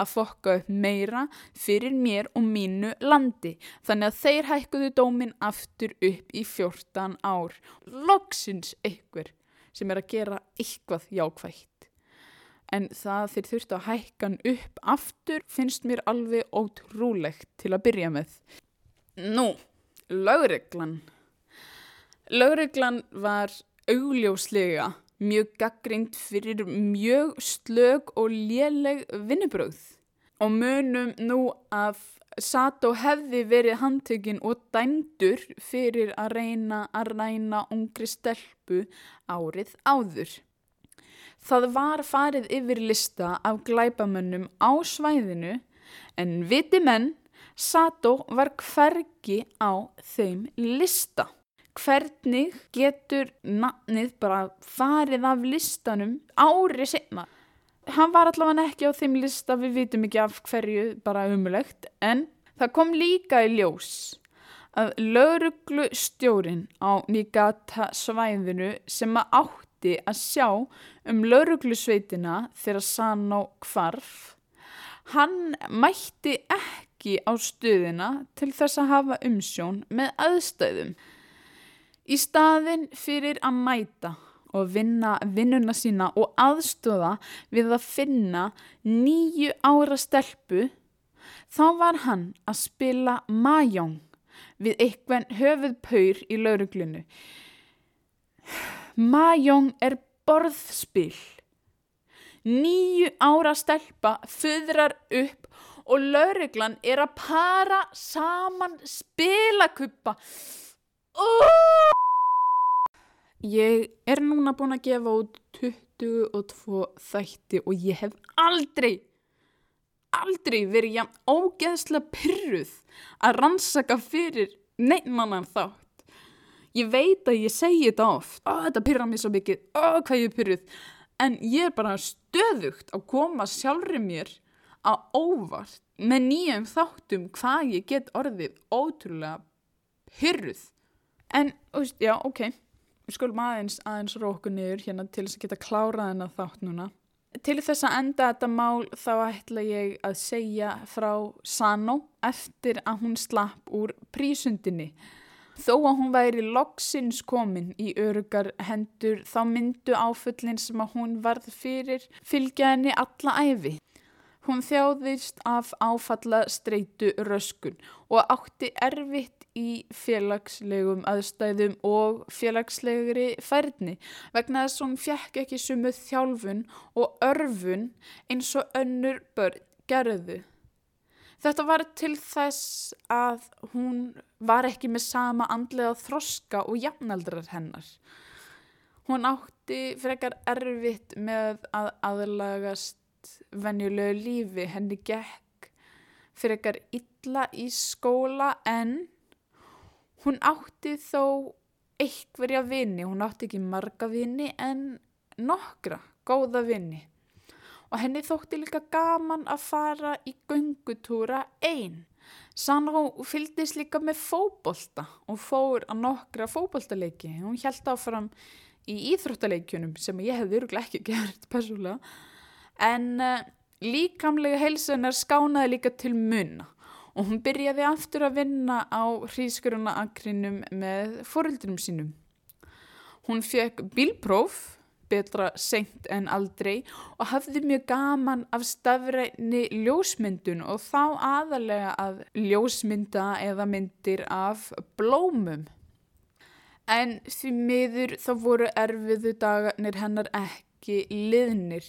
að fokka upp meira fyrir mér og mínu landi. Þannig að þeir hækkuðu dómin aftur upp í 14 ár. Loksins ykkur sem er að gera eitthvað jákvægt. En það þeir þurftu að hækkan upp aftur finnst mér alveg ótrúlegt til að byrja með. Nú, lögreglan. Lögreglan var augljóslega mjög gaggrind fyrir mjög slög og léleg vinnubröð og munum nú að Sato hefði verið handtökin og dæmdur fyrir að reyna að ræna ungri stelpu árið áður. Það var farið yfir lista af glæpamönnum á svæðinu en viti menn Sato var hvergi á þeim lista. Hvernig getur nafnið bara farið af listanum ári senna? Hann var allavega ekki á þeim lista, við vitum ekki af hverju, bara umulegt, en það kom líka í ljós að lauruglu stjórin á Nigata svæðinu sem að átti að sjá um lauruglusveitina þegar Sano kvarf, hann mætti ekki á stöðina til þess að hafa umsjón með aðstæðum. Í staðin fyrir að mæta og vinna vinnuna sína og aðstöða við að finna nýju ára stelpu, þá var hann að spila Mahjong við eitthvað höfuð paur í lauruglunu. Mahjong er borðspil. Nýju ára stelpa föðrar upp og lauruglan er að para saman spilakuppa. Oh! Ég er núna búin að gefa út 22 þætti og ég hef aldrei, aldrei verið jæm ógeðslega pyrruð að rannsaka fyrir neinnannan þátt. Ég veit að ég segi þetta oft, ó þetta pyrra mér svo mikið, ó hvað ég er pyrruð, en ég er bara stöðugt að koma sjálfur mér á óvart með nýjum þáttum hvað ég get orðið ótrúlega pyrruð. En, veist, já, ok, við skulum aðeins aðeins róku niður hérna til þess að geta klárað hennar þátt núna. Til þess að enda þetta mál þá ætla ég að segja frá Sano eftir að hún slapp úr prísundinni. Þó að hún væri loksins komin í örugar hendur þá myndu áfullin sem að hún varð fyrir fylgja henni alla æfi. Hún þjáðist af áfalla streitu röskun og átti erfitt í félagslegum aðstæðum og félagslegri færni vegna þess að hún fjekk ekki sumu þjálfun og örfun eins og önnur börn gerðu. Þetta var til þess að hún var ekki með sama andlega þroska og jafnaldrar hennar. Hún átti frekar erfitt með að aðlagast venjulegu lífi. Henni gekk frekar illa í skóla en hún átti þó eitthverja vini. Hún átti ekki marga vini en nokkra góða vini og henni þótti líka gaman að fara í göngutúra einn. Sanró fyldist líka með fóbolta og fór að nokkra fóboltaleiki. Hún held áfram í íþróttaleikjunum sem ég hefði öruglega ekki *laughs* gert persónulega. En uh, líkamlega heilsunar skánaði líka til munna og hún byrjaði aftur að vinna á hrískuruna akrinum með fóröldunum sínum. Hún fekk bílpróf betra seint en aldrei og hafði mjög gaman af stafræni ljósmyndun og þá aðalega að ljósmynda eða myndir af blómum. En því miður þá voru erfiðu dagarnir hennar ekki liðnir.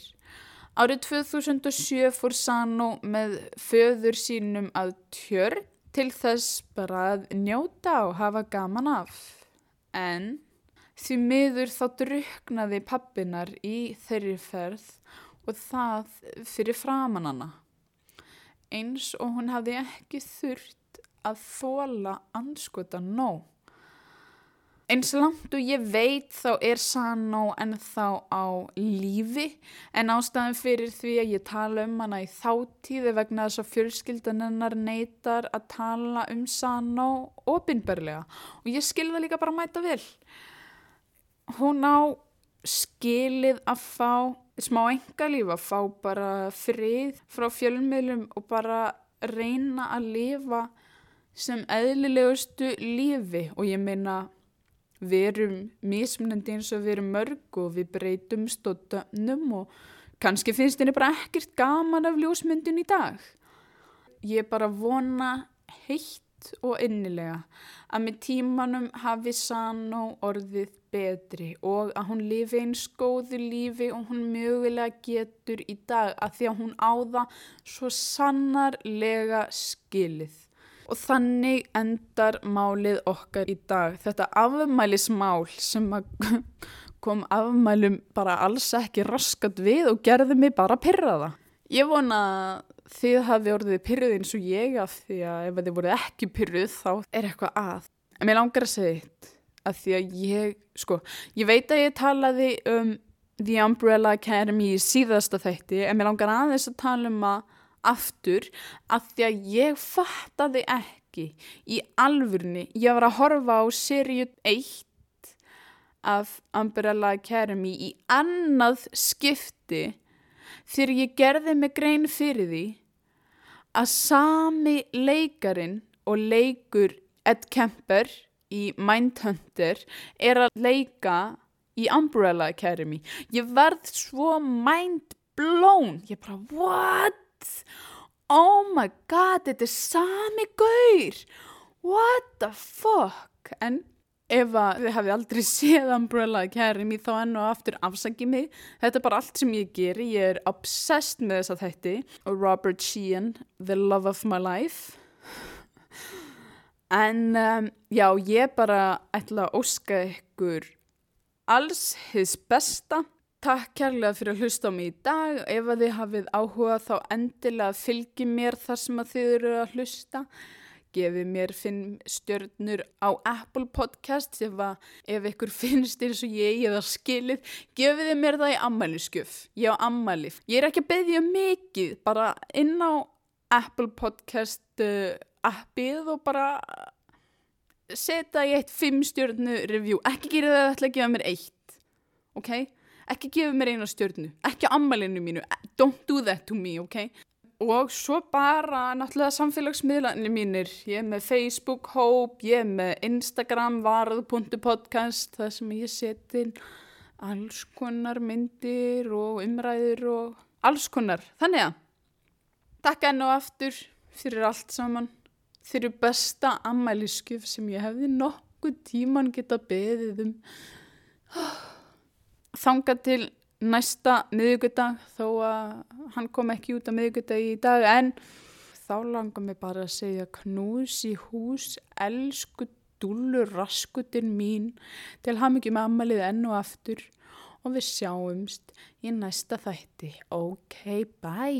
Árið 2007 fór Sano með föður sínum að tjörn til þess bara að njóta og hafa gaman af. En Því miður þá druknaði pappinar í þeirri ferð og það fyrir framannana. Eins og hún hafði ekki þurft að þóla anskota nóg. Eins langt og ég veit þá er Sanó en þá á lífi en ástæðan fyrir því að ég tala um hana í þáttíði vegna þess að fjölskyldan hennar neytar að tala um Sanó ofinberlega og ég skilða líka bara mæta vel. Hún á skilið að fá smá engalíf, að fá bara frið frá fjölmiðlum og bara reyna að lifa sem eðlilegustu lífi. Og ég meina við erum mismunandi eins og við erum mörg og við breytumst og dömnum og kannski finnst henni bara ekkert gaman af ljósmyndun í dag. Ég bara vona heitt og innilega að með tímanum hafi Sano orðið betri og að hún lifi eins góðu lífi og hún mögulega getur í dag að því að hún áða svo sannarlega skilið. Og þannig endar málið okkar í dag. Þetta afmælismál sem *laughs* kom afmælum bara alls ekki raskat við og gerði mig bara pyrraða. Ég vona þið hafi orðið pyrruð eins og ég af því að ef þið voruð ekki pyrruð þá er eitthvað að. En mér langar að segja eitt að því að ég, sko, ég veit að ég talaði um The Umbrella Academy í síðasta þætti en mér langar aðeins að tala um að aftur að því að ég fattaði ekki í alvurni, ég var að horfa á seríu 1 af Umbrella Academy í annað skipti þegar ég gerði mig grein fyrir því að sami leikarin og leikur Ed Kemper í Mindhunter er að leika í Umbrella Academy. Ég verð svo mind blown. Ég bara, what? Oh my god, þetta er sami gaur. What the fuck? En ef að þið hefði aldrei *laughs* séð Umbrella Academy þá enn og aftur afsaki mig. Þetta er bara allt sem ég ger ég er obsessed með þess að þetta og Robert Sheehan, the love of my life. En um, já ég bara ætla að óska ykkur alls hins besta takk kærlega fyrir að hlusta á mig í dag. Ef að þið hafið áhuga þá endilega fylgi mér þar sem að þið eru að hlusta. Gefið mér fimm stjörnur á Apple Podcast ef, að, ef ykkur *laughs* finnst eins og ég eða skilið, gefið mér það í ammæliskjöf, ég á ammælif ég er ekki að beðja mikið bara inn á Apple Podcast uh, appið og bara setja í eitt fimm stjörnu review, ekki gera það að ætla að gefa mér eitt. Ok, ekki gefa mér eina stjörnu, ekki ammælinu mínu don't do that to me, ok? Og svo bara náttúrulega samfélagsmiðlanir mínir, ég er með Facebook hóp, ég er með Instagram varð.podcast þar sem ég seti alls konar myndir og umræður og alls konar, þannig að takk enn og aftur fyrir allt saman. Fyrir besta ammæliskjöf sem ég hefði nokkuð tíman geta beðið um *sighs* þanga til næsta miðugudag þó að hann kom ekki út á miðugudag í dag en þá langar mér bara að segja knús í hús, elsku dúlur raskutin mín til ham ekki með ammalið enn og aftur og við sjáumst í næsta þætti. Ok, bye!